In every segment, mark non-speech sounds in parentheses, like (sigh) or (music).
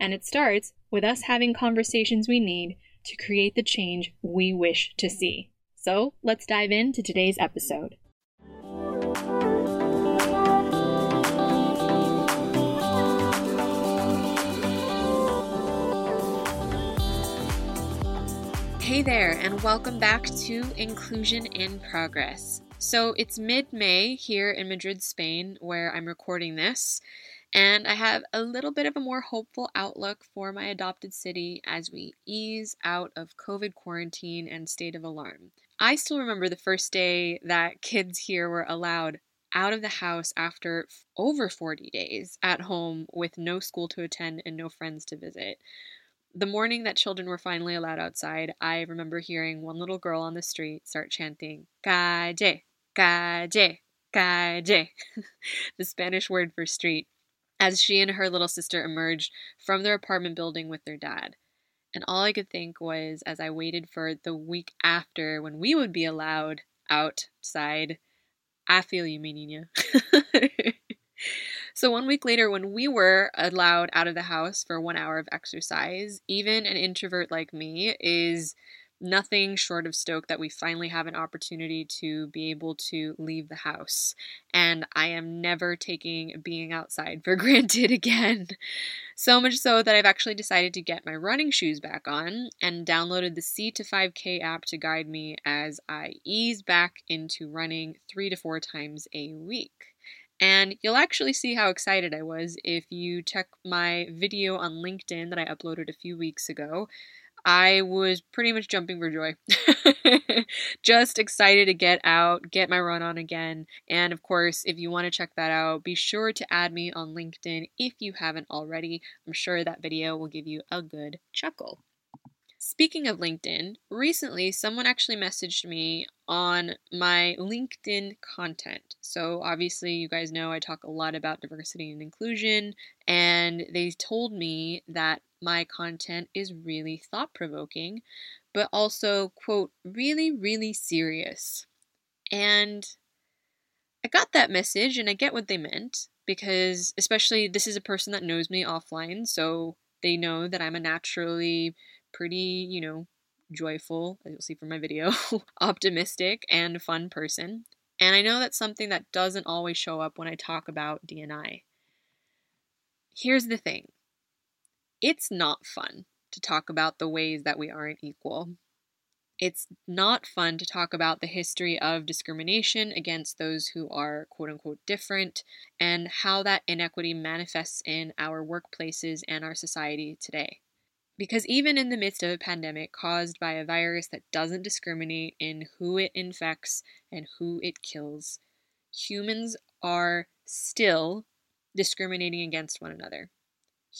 And it starts with us having conversations we need to create the change we wish to see. So let's dive into today's episode. Hey there, and welcome back to Inclusion in Progress. So it's mid May here in Madrid, Spain, where I'm recording this. And I have a little bit of a more hopeful outlook for my adopted city as we ease out of COVID quarantine and state of alarm. I still remember the first day that kids here were allowed out of the house after over 40 days at home with no school to attend and no friends to visit. The morning that children were finally allowed outside, I remember hearing one little girl on the street start chanting, Calle, calle, calle, the Spanish word for street as she and her little sister emerged from their apartment building with their dad. And all I could think was, as I waited for the week after when we would be allowed outside, I feel you, mi niña. (laughs) so, one week later, when we were allowed out of the house for one hour of exercise, even an introvert like me is nothing short of stoked that we finally have an opportunity to be able to leave the house. And I am never taking being outside for (laughs) granted again. So much so that I've actually decided to get my running shoes back on and downloaded the C to 5K app to guide me as I ease back into running three to four times a week. And you'll actually see how excited I was if you check my video on LinkedIn that I uploaded a few weeks ago. I was pretty much jumping for joy. (laughs) Just excited to get out, get my run on again. And of course, if you want to check that out, be sure to add me on LinkedIn if you haven't already. I'm sure that video will give you a good chuckle. Speaking of LinkedIn, recently someone actually messaged me on my LinkedIn content. So, obviously, you guys know I talk a lot about diversity and inclusion, and they told me that my content is really thought provoking, but also, quote, really, really serious. And I got that message and I get what they meant because, especially, this is a person that knows me offline, so they know that I'm a naturally pretty, you know, joyful, as you'll see from my video, (laughs) optimistic, and fun person. And I know that's something that doesn't always show up when I talk about D&I. Here's the thing it's not fun to talk about the ways that we aren't equal. It's not fun to talk about the history of discrimination against those who are quote unquote different and how that inequity manifests in our workplaces and our society today. Because even in the midst of a pandemic caused by a virus that doesn't discriminate in who it infects and who it kills, humans are still discriminating against one another.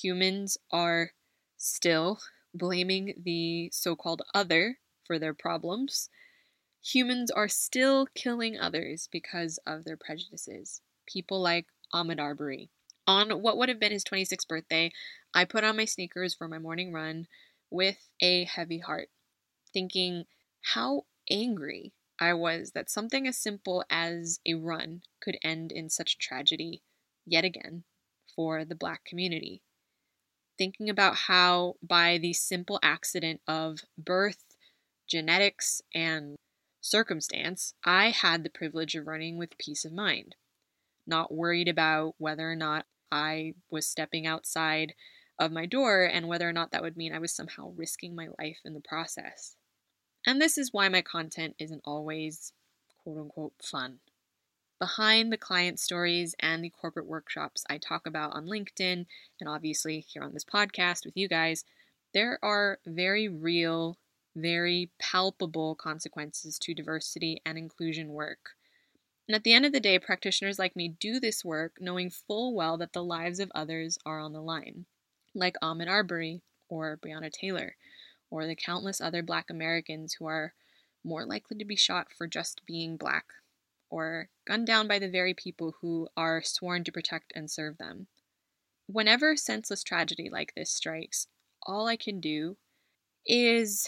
Humans are still blaming the so called other for their problems. Humans are still killing others because of their prejudices. People like Ahmaud Arbery. On what would have been his 26th birthday, I put on my sneakers for my morning run with a heavy heart, thinking how angry I was that something as simple as a run could end in such tragedy yet again for the black community. Thinking about how, by the simple accident of birth, genetics, and circumstance, I had the privilege of running with peace of mind, not worried about whether or not I was stepping outside of my door and whether or not that would mean I was somehow risking my life in the process. And this is why my content isn't always quote unquote fun. Behind the client stories and the corporate workshops I talk about on LinkedIn and obviously here on this podcast with you guys, there are very real, very palpable consequences to diversity and inclusion work. And at the end of the day, practitioners like me do this work knowing full well that the lives of others are on the line, like Ahmaud Arbery or Breonna Taylor, or the countless other Black Americans who are more likely to be shot for just being Black, or gunned down by the very people who are sworn to protect and serve them. Whenever senseless tragedy like this strikes, all I can do is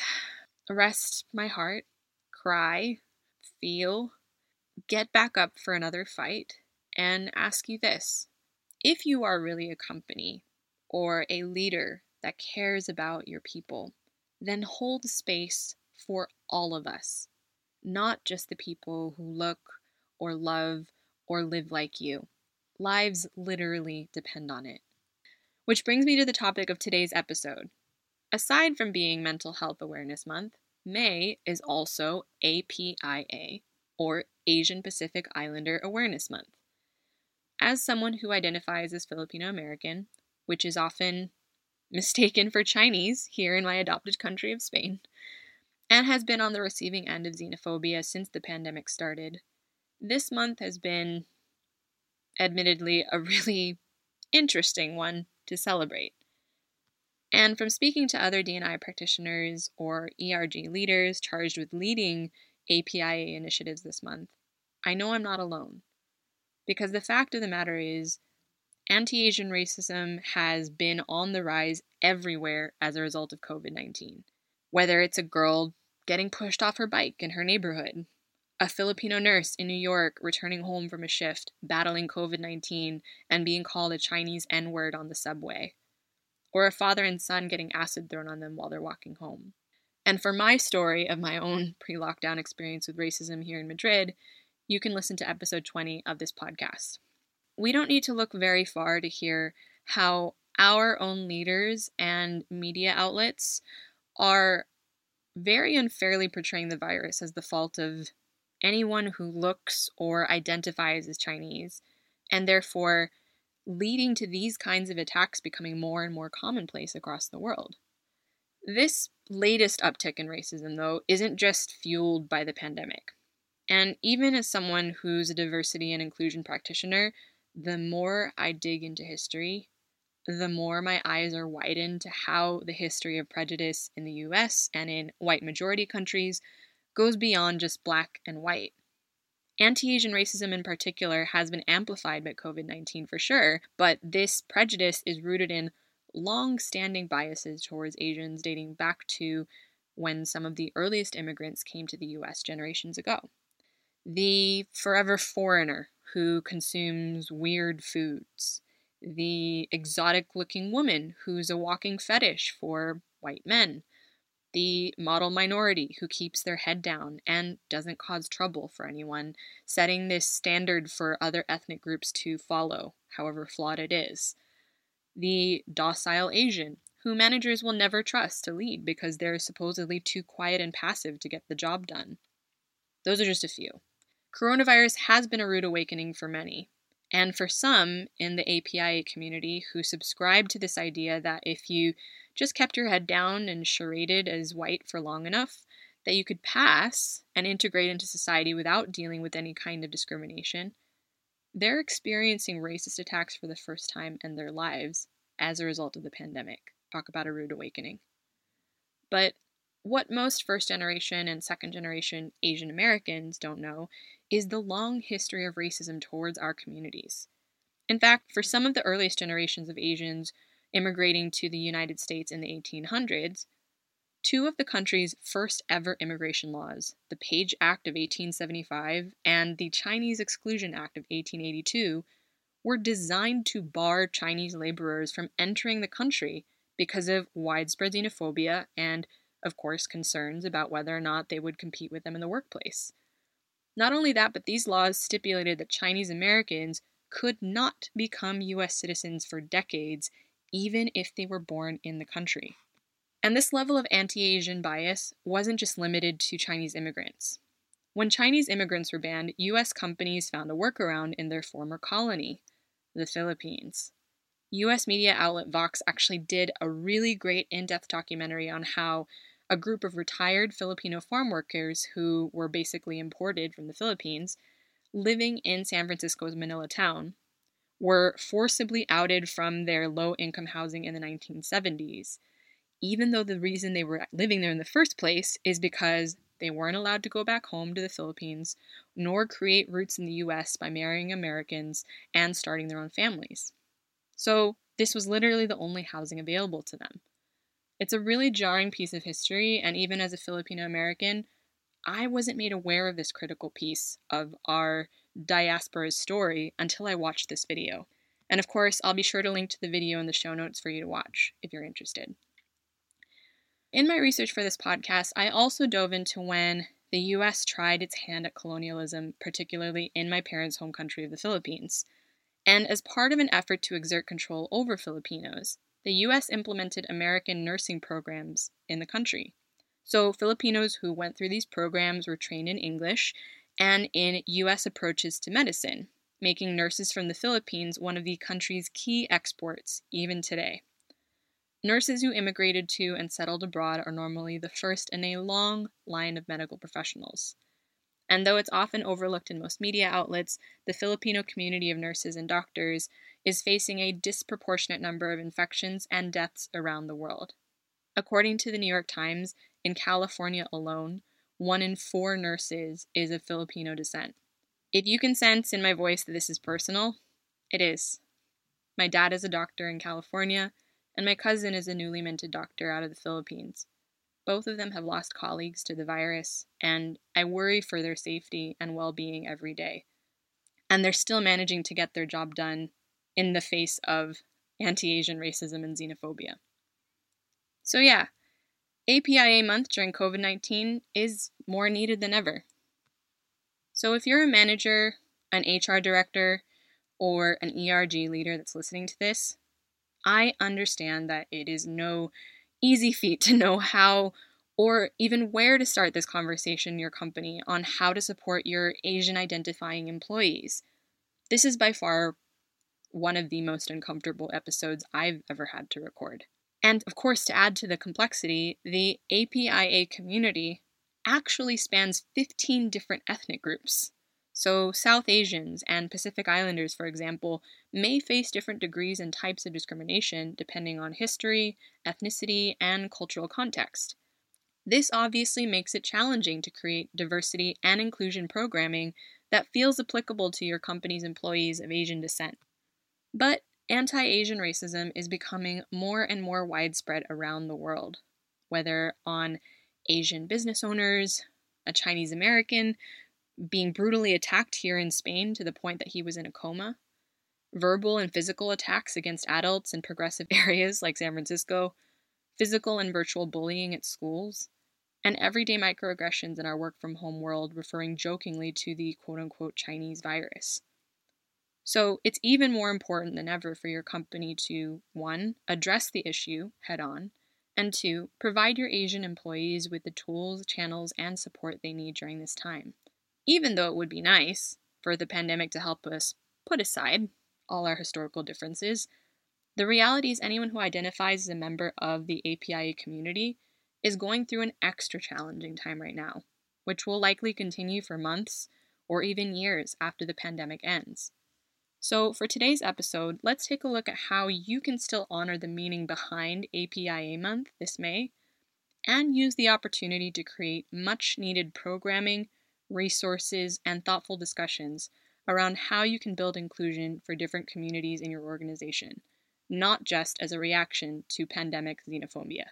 rest my heart, cry, feel, get back up for another fight, and ask you this. If you are really a company or a leader that cares about your people, then hold space for all of us, not just the people who look or love or live like you. Lives literally depend on it. Which brings me to the topic of today's episode. Aside from being Mental Health Awareness Month, May is also APIA, or Asian Pacific Islander Awareness Month. As someone who identifies as Filipino American, which is often (laughs) mistaken for Chinese here in my adopted country of Spain, and has been on the receiving end of xenophobia since the pandemic started, this month has been, admittedly, a really interesting one to celebrate. And from speaking to other D&I practitioners or ERG leaders charged with leading APIA initiatives this month, I know I'm not alone. Because the fact of the matter is, anti Asian racism has been on the rise everywhere as a result of COVID 19. Whether it's a girl getting pushed off her bike in her neighborhood, a Filipino nurse in New York returning home from a shift, battling COVID 19, and being called a Chinese N word on the subway, or a father and son getting acid thrown on them while they're walking home. And for my story of my own (laughs) pre lockdown experience with racism here in Madrid, you can listen to episode 20 of this podcast. We don't need to look very far to hear how our own leaders and media outlets are very unfairly portraying the virus as the fault of anyone who looks or identifies as Chinese, and therefore leading to these kinds of attacks becoming more and more commonplace across the world. This latest uptick in racism, though, isn't just fueled by the pandemic. And even as someone who's a diversity and inclusion practitioner, the more I dig into history, the more my eyes are widened to how the history of prejudice in the US and in white majority countries goes beyond just black and white. Anti Asian racism in particular has been amplified by COVID 19 for sure, but this prejudice is rooted in long standing biases towards Asians dating back to when some of the earliest immigrants came to the US generations ago. The forever foreigner who consumes weird foods, the exotic looking woman who's a walking fetish for white men, the model minority who keeps their head down and doesn't cause trouble for anyone, setting this standard for other ethnic groups to follow, however flawed it is. The docile Asian, who managers will never trust to lead because they're supposedly too quiet and passive to get the job done. Those are just a few. Coronavirus has been a rude awakening for many, and for some in the APIA community who subscribe to this idea that if you just kept your head down and charaded as white for long enough, that you could pass and integrate into society without dealing with any kind of discrimination, they're experiencing racist attacks for the first time in their lives as a result of the pandemic. Talk about a rude awakening. But what most first generation and second generation Asian Americans don't know is the long history of racism towards our communities. In fact, for some of the earliest generations of Asians immigrating to the United States in the 1800s, two of the country's first ever immigration laws, the Page Act of 1875 and the Chinese Exclusion Act of 1882, were designed to bar Chinese laborers from entering the country because of widespread xenophobia and, of course, concerns about whether or not they would compete with them in the workplace. Not only that, but these laws stipulated that Chinese Americans could not become U.S. citizens for decades, even if they were born in the country. And this level of anti Asian bias wasn't just limited to Chinese immigrants. When Chinese immigrants were banned, US companies found a workaround in their former colony, the Philippines. US media outlet Vox actually did a really great in depth documentary on how a group of retired Filipino farm workers who were basically imported from the Philippines, living in San Francisco's Manilatown, were forcibly outed from their low income housing in the 1970s, even though the reason they were living there in the first place is because they weren't allowed to go back home to the Philippines nor create roots in the US by marrying Americans and starting their own families. So, this was literally the only housing available to them. It's a really jarring piece of history, and even as a Filipino American, I wasn't made aware of this critical piece of our diaspora's story until I watched this video. And of course, I'll be sure to link to the video in the show notes for you to watch if you're interested. In my research for this podcast, I also dove into when the US tried its hand at colonialism, particularly in my parents' home country of the Philippines. And as part of an effort to exert control over Filipinos, the US implemented American nursing programs in the country. So, Filipinos who went through these programs were trained in English and in US approaches to medicine, making nurses from the Philippines one of the country's key exports even today. Nurses who immigrated to and settled abroad are normally the first in a long line of medical professionals. And though it's often overlooked in most media outlets, the Filipino community of nurses and doctors is facing a disproportionate number of infections and deaths around the world. According to the New York Times, in California alone, one in four nurses is of Filipino descent. If you can sense in my voice that this is personal, it is. My dad is a doctor in California, and my cousin is a newly minted doctor out of the Philippines. Both of them have lost colleagues to the virus, and I worry for their safety and well being every day. And they're still managing to get their job done in the face of anti Asian racism and xenophobia. So, yeah, APIA month during COVID 19 is more needed than ever. So, if you're a manager, an HR director, or an ERG leader that's listening to this, I understand that it is no easy feat to know how or even where to start this conversation in your company on how to support your Asian identifying employees. This is by far one of the most uncomfortable episodes I've ever had to record. And of course, to add to the complexity, the APIA community actually spans 15 different ethnic groups. So, South Asians and Pacific Islanders, for example, may face different degrees and types of discrimination depending on history, ethnicity, and cultural context. This obviously makes it challenging to create diversity and inclusion programming that feels applicable to your company's employees of Asian descent. But anti Asian racism is becoming more and more widespread around the world, whether on Asian business owners, a Chinese American being brutally attacked here in Spain to the point that he was in a coma, verbal and physical attacks against adults in progressive (laughs) areas like San Francisco, physical and virtual bullying at schools, and everyday microaggressions in our work from home world referring jokingly to the quote unquote Chinese virus. So it's even more important than ever for your company to 1. address the issue head on, and 2. provide your Asian employees with the tools, channels, and support they need during this time even though it would be nice for the pandemic to help us put aside all our historical differences, the reality is anyone who identifies as a member of the APIA community is going through an extra challenging time right now, which will likely continue for months or even years after the pandemic ends. So, for today's episode, let's take a look at how you can still honor the meaning behind APIA Month this May and use the opportunity to create much needed programming resources, and thoughtful discussions around how you can build inclusion for different communities in your organization, not just as a reaction to pandemic xenophobia.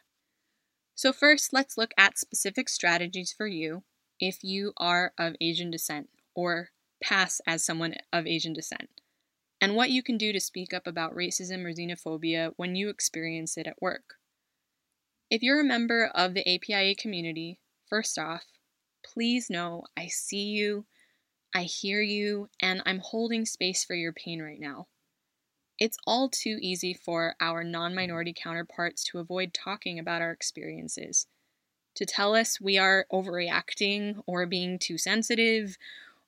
So, first, let's look at specific strategies for you if you are of Asian descent or pass as someone of Asian descent, and what you can do to speak up about racism or xenophobia when you experience it at work. If you're a member of the APIA community, first off, Please know I see you, I hear you, and I'm holding space for your pain right now. It's all too easy for our non minority counterparts to avoid talking about our experiences. to tell us we are overreacting or being too sensitive,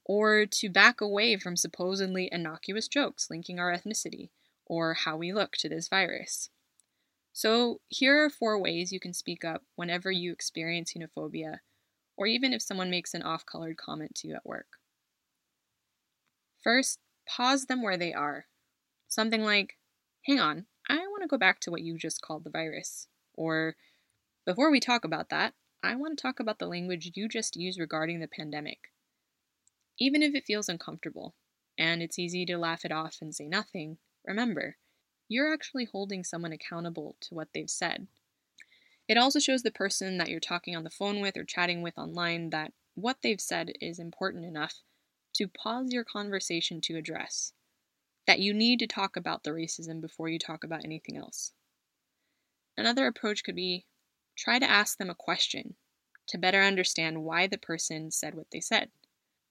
or to back away from supposedly innocuous jokes linking our ethnicity or how we look to this virus. So, here are four ways you can speak up whenever you experience xenophobia, or even if someone makes an off colored comment to you at work. First, pause them where they are. Something like, hang on, I want to go back to what you just called the virus. Or, before we talk about that, I want to talk about the language you just used regarding the pandemic. Even if it feels uncomfortable, and it's easy to laugh it off and say nothing, remember, you're actually holding someone accountable to what they've said. It also shows the person that you're talking on the phone with or chatting with online that what they've said is important enough to pause your conversation to address. That you need to talk about the racism before you talk about anything else. Another approach could be try to ask them a question to better understand why the person said what they said.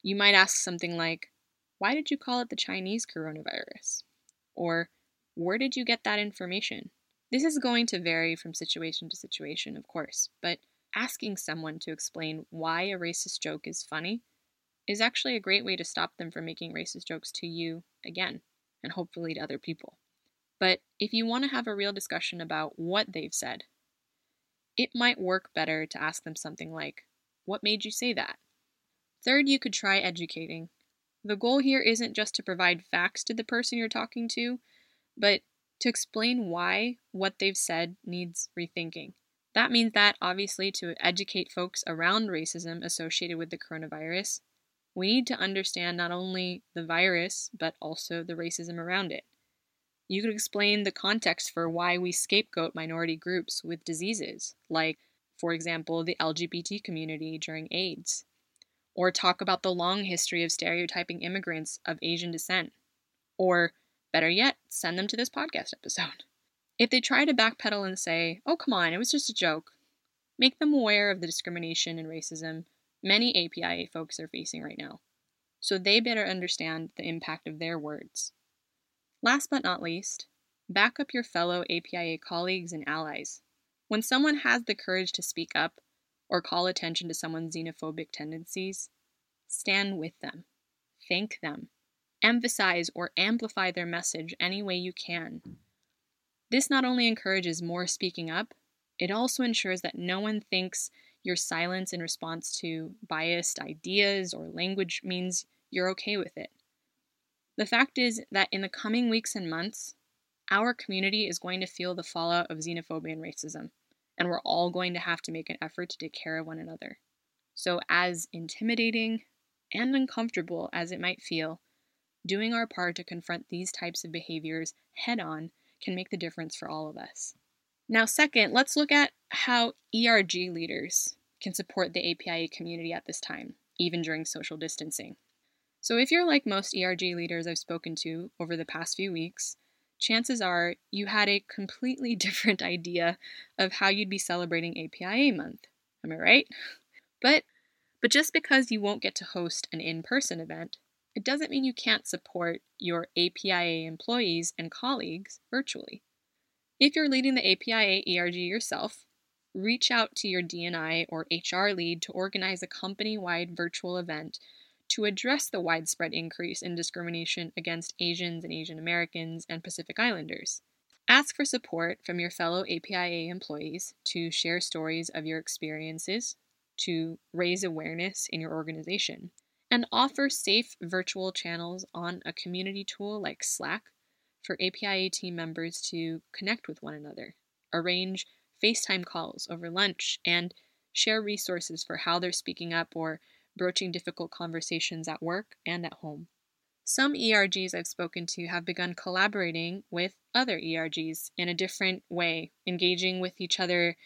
You might ask something like, Why did you call it the Chinese coronavirus? Or, Where did you get that information? This is going to vary from situation to situation, of course, but asking someone to explain why a racist joke is funny is actually a great way to stop them from making racist jokes to you again, and hopefully to other people. But if you want to have a real discussion about what they've said, it might work better to ask them something like, What made you say that? Third, you could try educating. The goal here isn't just to provide facts to the person you're talking to, but to explain why what they've said needs rethinking. That means that, obviously, to educate folks around racism associated with the coronavirus, we need to understand not only the virus, but also the racism around it. You could explain the context for why we scapegoat minority groups with diseases, like, for example, the LGBT community during AIDS, or talk about the long history of stereotyping immigrants of Asian descent, or, better yet, send them to this podcast episode. (laughs) If they try to backpedal and say, oh, come on, it was just a joke, make them aware of the discrimination and racism many APIA folks are facing right now, so they better understand the impact of their words. Last but not least, back up your fellow APIA colleagues and allies. When someone has the courage to speak up or call attention to someone's xenophobic tendencies, stand with them, thank them, emphasize or amplify their message any way you can. This not only encourages more speaking up, it also ensures that no one thinks your silence in response to biased ideas or language means you're okay with it. The fact is that in the coming weeks and months, our community is going to feel the fallout of xenophobia and racism, and we're all going to have to make an effort to take care of one another. So, as intimidating and uncomfortable as it might feel, doing our part to confront these types of behaviors head on can make the difference for all of us. Now, second, let's look at how ERG leaders can support the APIA community at this time, even during social distancing. So, if you're like most ERG leaders I've spoken to over the past few weeks, chances are you had a completely (laughs) different idea of how you'd be celebrating APIA month. Am I right? But but just because you won't get to host an in-person event, it doesn't mean you can't support your APIA employees and colleagues virtually. If you're leading the APIA ERG yourself, reach out to your D&I or HR lead to organize a company wide virtual event to address the widespread increase in discrimination against Asians and Asian Americans and Pacific Islanders. Ask for support from your fellow APIA employees to share stories of your experiences, to raise awareness in your organization, and offer safe virtual channels on a community tool like Slack for APIA team members to connect with one another, arrange FaceTime calls over lunch, and share resources for how they're speaking up or broaching difficult conversations at work and at home. Some ERGs I've spoken to have begun collaborating with other ERGs in a different way, engaging with each other,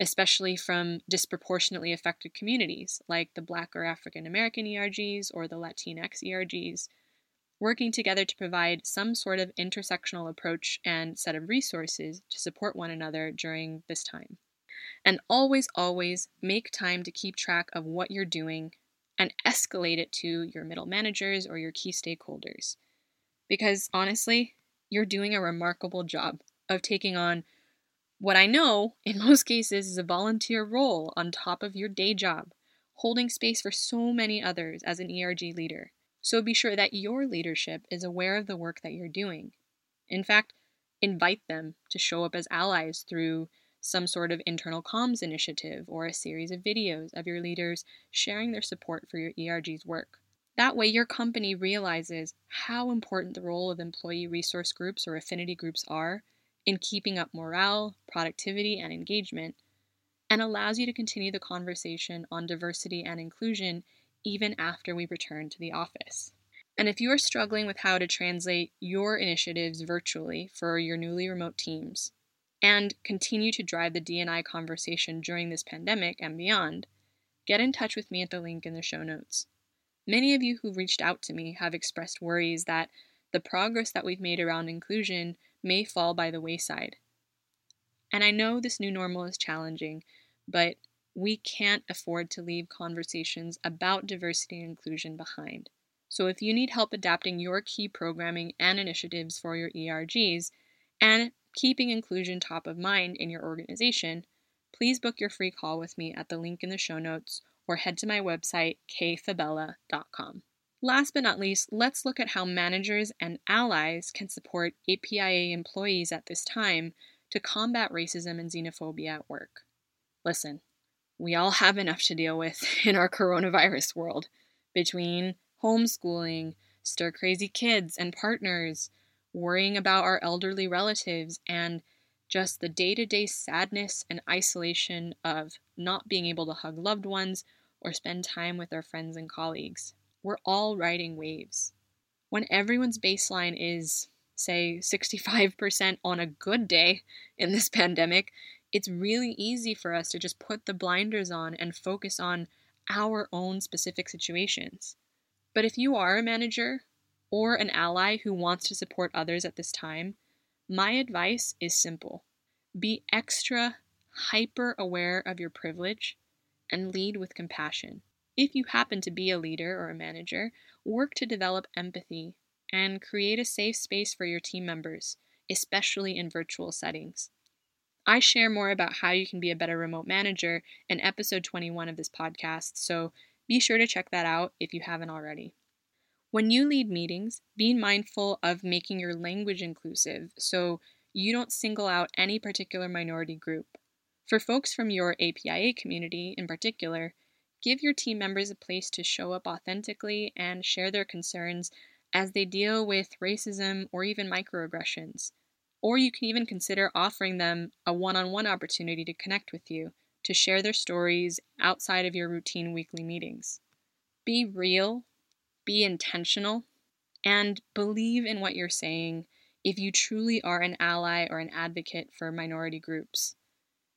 especially from disproportionately affected communities like the Black or African American ERGs or the Latinx ERGs, working together to provide some sort of intersectional approach and set of resources to support one another during this time. And always, always make time to keep track of what you're doing and escalate it to your middle managers or your key stakeholders. Because honestly, you're doing a remarkable job of taking on What I know, in (laughs) most cases, is a volunteer role on top of your day job, holding space for so many others as an ERG leader. So be sure that your leadership is aware of the work that you're doing. In fact, invite them to show up as allies through some sort of internal comms initiative or a series of videos of your leaders sharing their support for your ERG's work. That way, your company realizes how important the role of employee resource groups or affinity groups are in keeping up morale, productivity, and engagement, and allows you to continue the conversation on diversity and inclusion even after we return to the office. And if you are struggling with how to translate your initiatives virtually for your newly remote teams and continue to drive the D&I conversation during this pandemic and beyond, get in touch with me at the link in the show notes. Many of you who've reached out to me have expressed worries that the progress that we've made around inclusion may fall by the wayside. And I know this new normal is challenging, but we can't afford to leave conversations about diversity and inclusion behind. So if you need help adapting your key programming and initiatives for your ERGs and keeping inclusion top of mind in your organization, please book your free call with me at the link in the show notes or head to my website, kayfabella.com. Last but not least, let's look at how managers and allies can support APIA employees at this time to combat racism and xenophobia at work. Listen, we all have enough to deal with (laughs) in our coronavirus world between homeschooling, stir crazy kids and partners, worrying about our elderly relatives, and just the day to day sadness and isolation of not being able to hug loved ones or spend time with our friends and colleagues. We're all riding waves. When everyone's baseline is, say, 65% on a good day in this pandemic, it's really easy for us to just put the blinders on and focus on our own specific situations. But if you are a manager or an ally who wants to support others at this time, my advice is simple be extra hyper aware of your privilege and lead with compassion. If you happen to be a leader or a manager, work to develop empathy and create a safe space for your team members, especially in virtual settings. I share more about how you can be a better remote manager in episode 21 of this podcast, so be sure to check that out if you haven't already. When you lead meetings, be mindful of making your language inclusive so you don't single out any particular minority group. For folks from your APIA community in particular, give your team members a place to show up authentically and share their concerns as they deal with racism or even microaggressions. Or you can even consider offering them a one on one opportunity to connect with you, to share their stories outside of your routine weekly meetings. Be real, be intentional, and believe in what you're saying if you truly are an ally or an advocate for minority groups.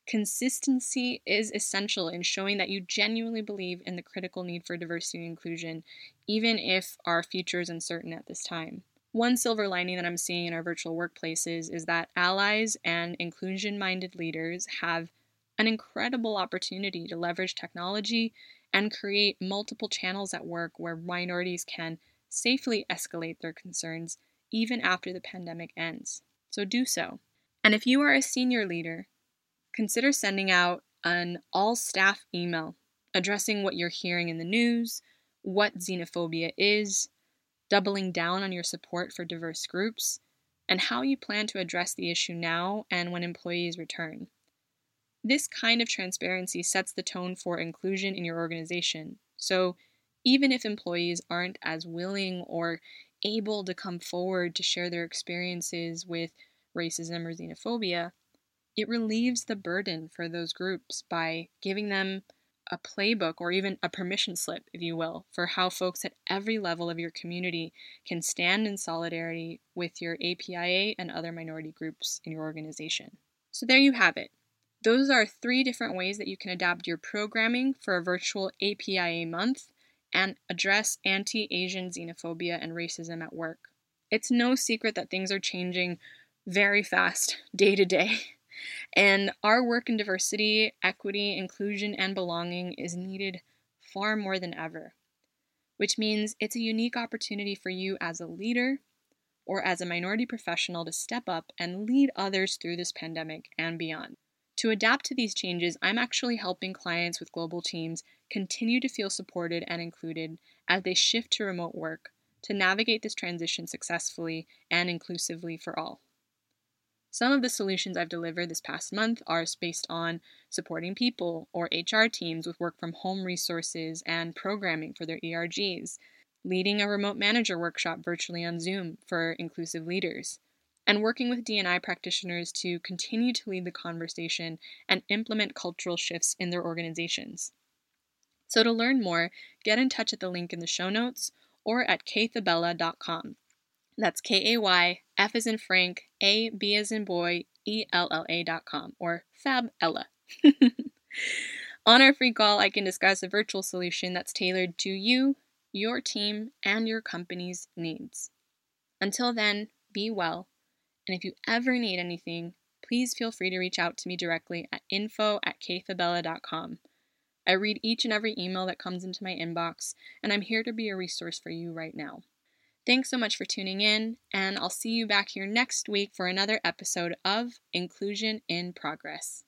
Consistency is essential in showing that you genuinely believe in the critical need for diversity and inclusion, even if our future is uncertain at this time. One silver lining that I'm seeing in our virtual workplaces is that allies and inclusion minded leaders have an incredible opportunity to leverage technology and create multiple channels at work where minorities can safely escalate their concerns even after the pandemic ends. So do so. And if you are a senior leader, consider sending out an all staff email addressing what you're hearing in the news, what xenophobia is, doubling down on your support for diverse groups, and how you plan to address the issue now and when employees return. This kind of transparency sets the tone for inclusion in your organization. So, even if employees aren't as willing or able to come forward to share their experiences with racism or xenophobia, it relieves the burden for those groups by giving them a playbook or even a permission slip, if you will, for how folks at every level of your community can stand in solidarity with your APIA and other minority groups in your organization. So there you have it. Those are three different ways that you can adapt your programming for a virtual APIA month and address anti Asian xenophobia and racism at work. It's no secret that things are changing very fast (laughs) day to day. And our work in diversity, equity, inclusion, and belonging is needed far more than ever, which means it's a unique opportunity for you as a leader or as a minority professional to step up and lead others through this pandemic and beyond. To adapt to these changes, I'm actually helping clients with global teams continue to feel supported and included as they shift to remote work to navigate this transition successfully and inclusively for all. Some of the solutions I've delivered this past month are based on supporting people or HR teams with work from home resources and programming for their ERGs, leading a remote manager workshop virtually on Zoom for inclusive leaders, and working with D&I practitioners to continue to lead the conversation and implement cultural shifts in their organizations. So to learn more, get in touch at the link in the show notes or at kayfabella.com. That's K A Y, F as in Frank, A, B as in boy, E L L A dot com, or Fab Ella. (laughs) On our free call, I can discuss a virtual solution that's tailored to you, your team, and your company's needs. Until then, be well, and if you ever need anything, please feel free to reach out to me directly at info at kayfabella.com. I read each and every email that comes into my inbox, and I'm here to be a resource for you right now. Thanks so much for tuning in, and I'll see you back here next week for another episode of Inclusion in Progress.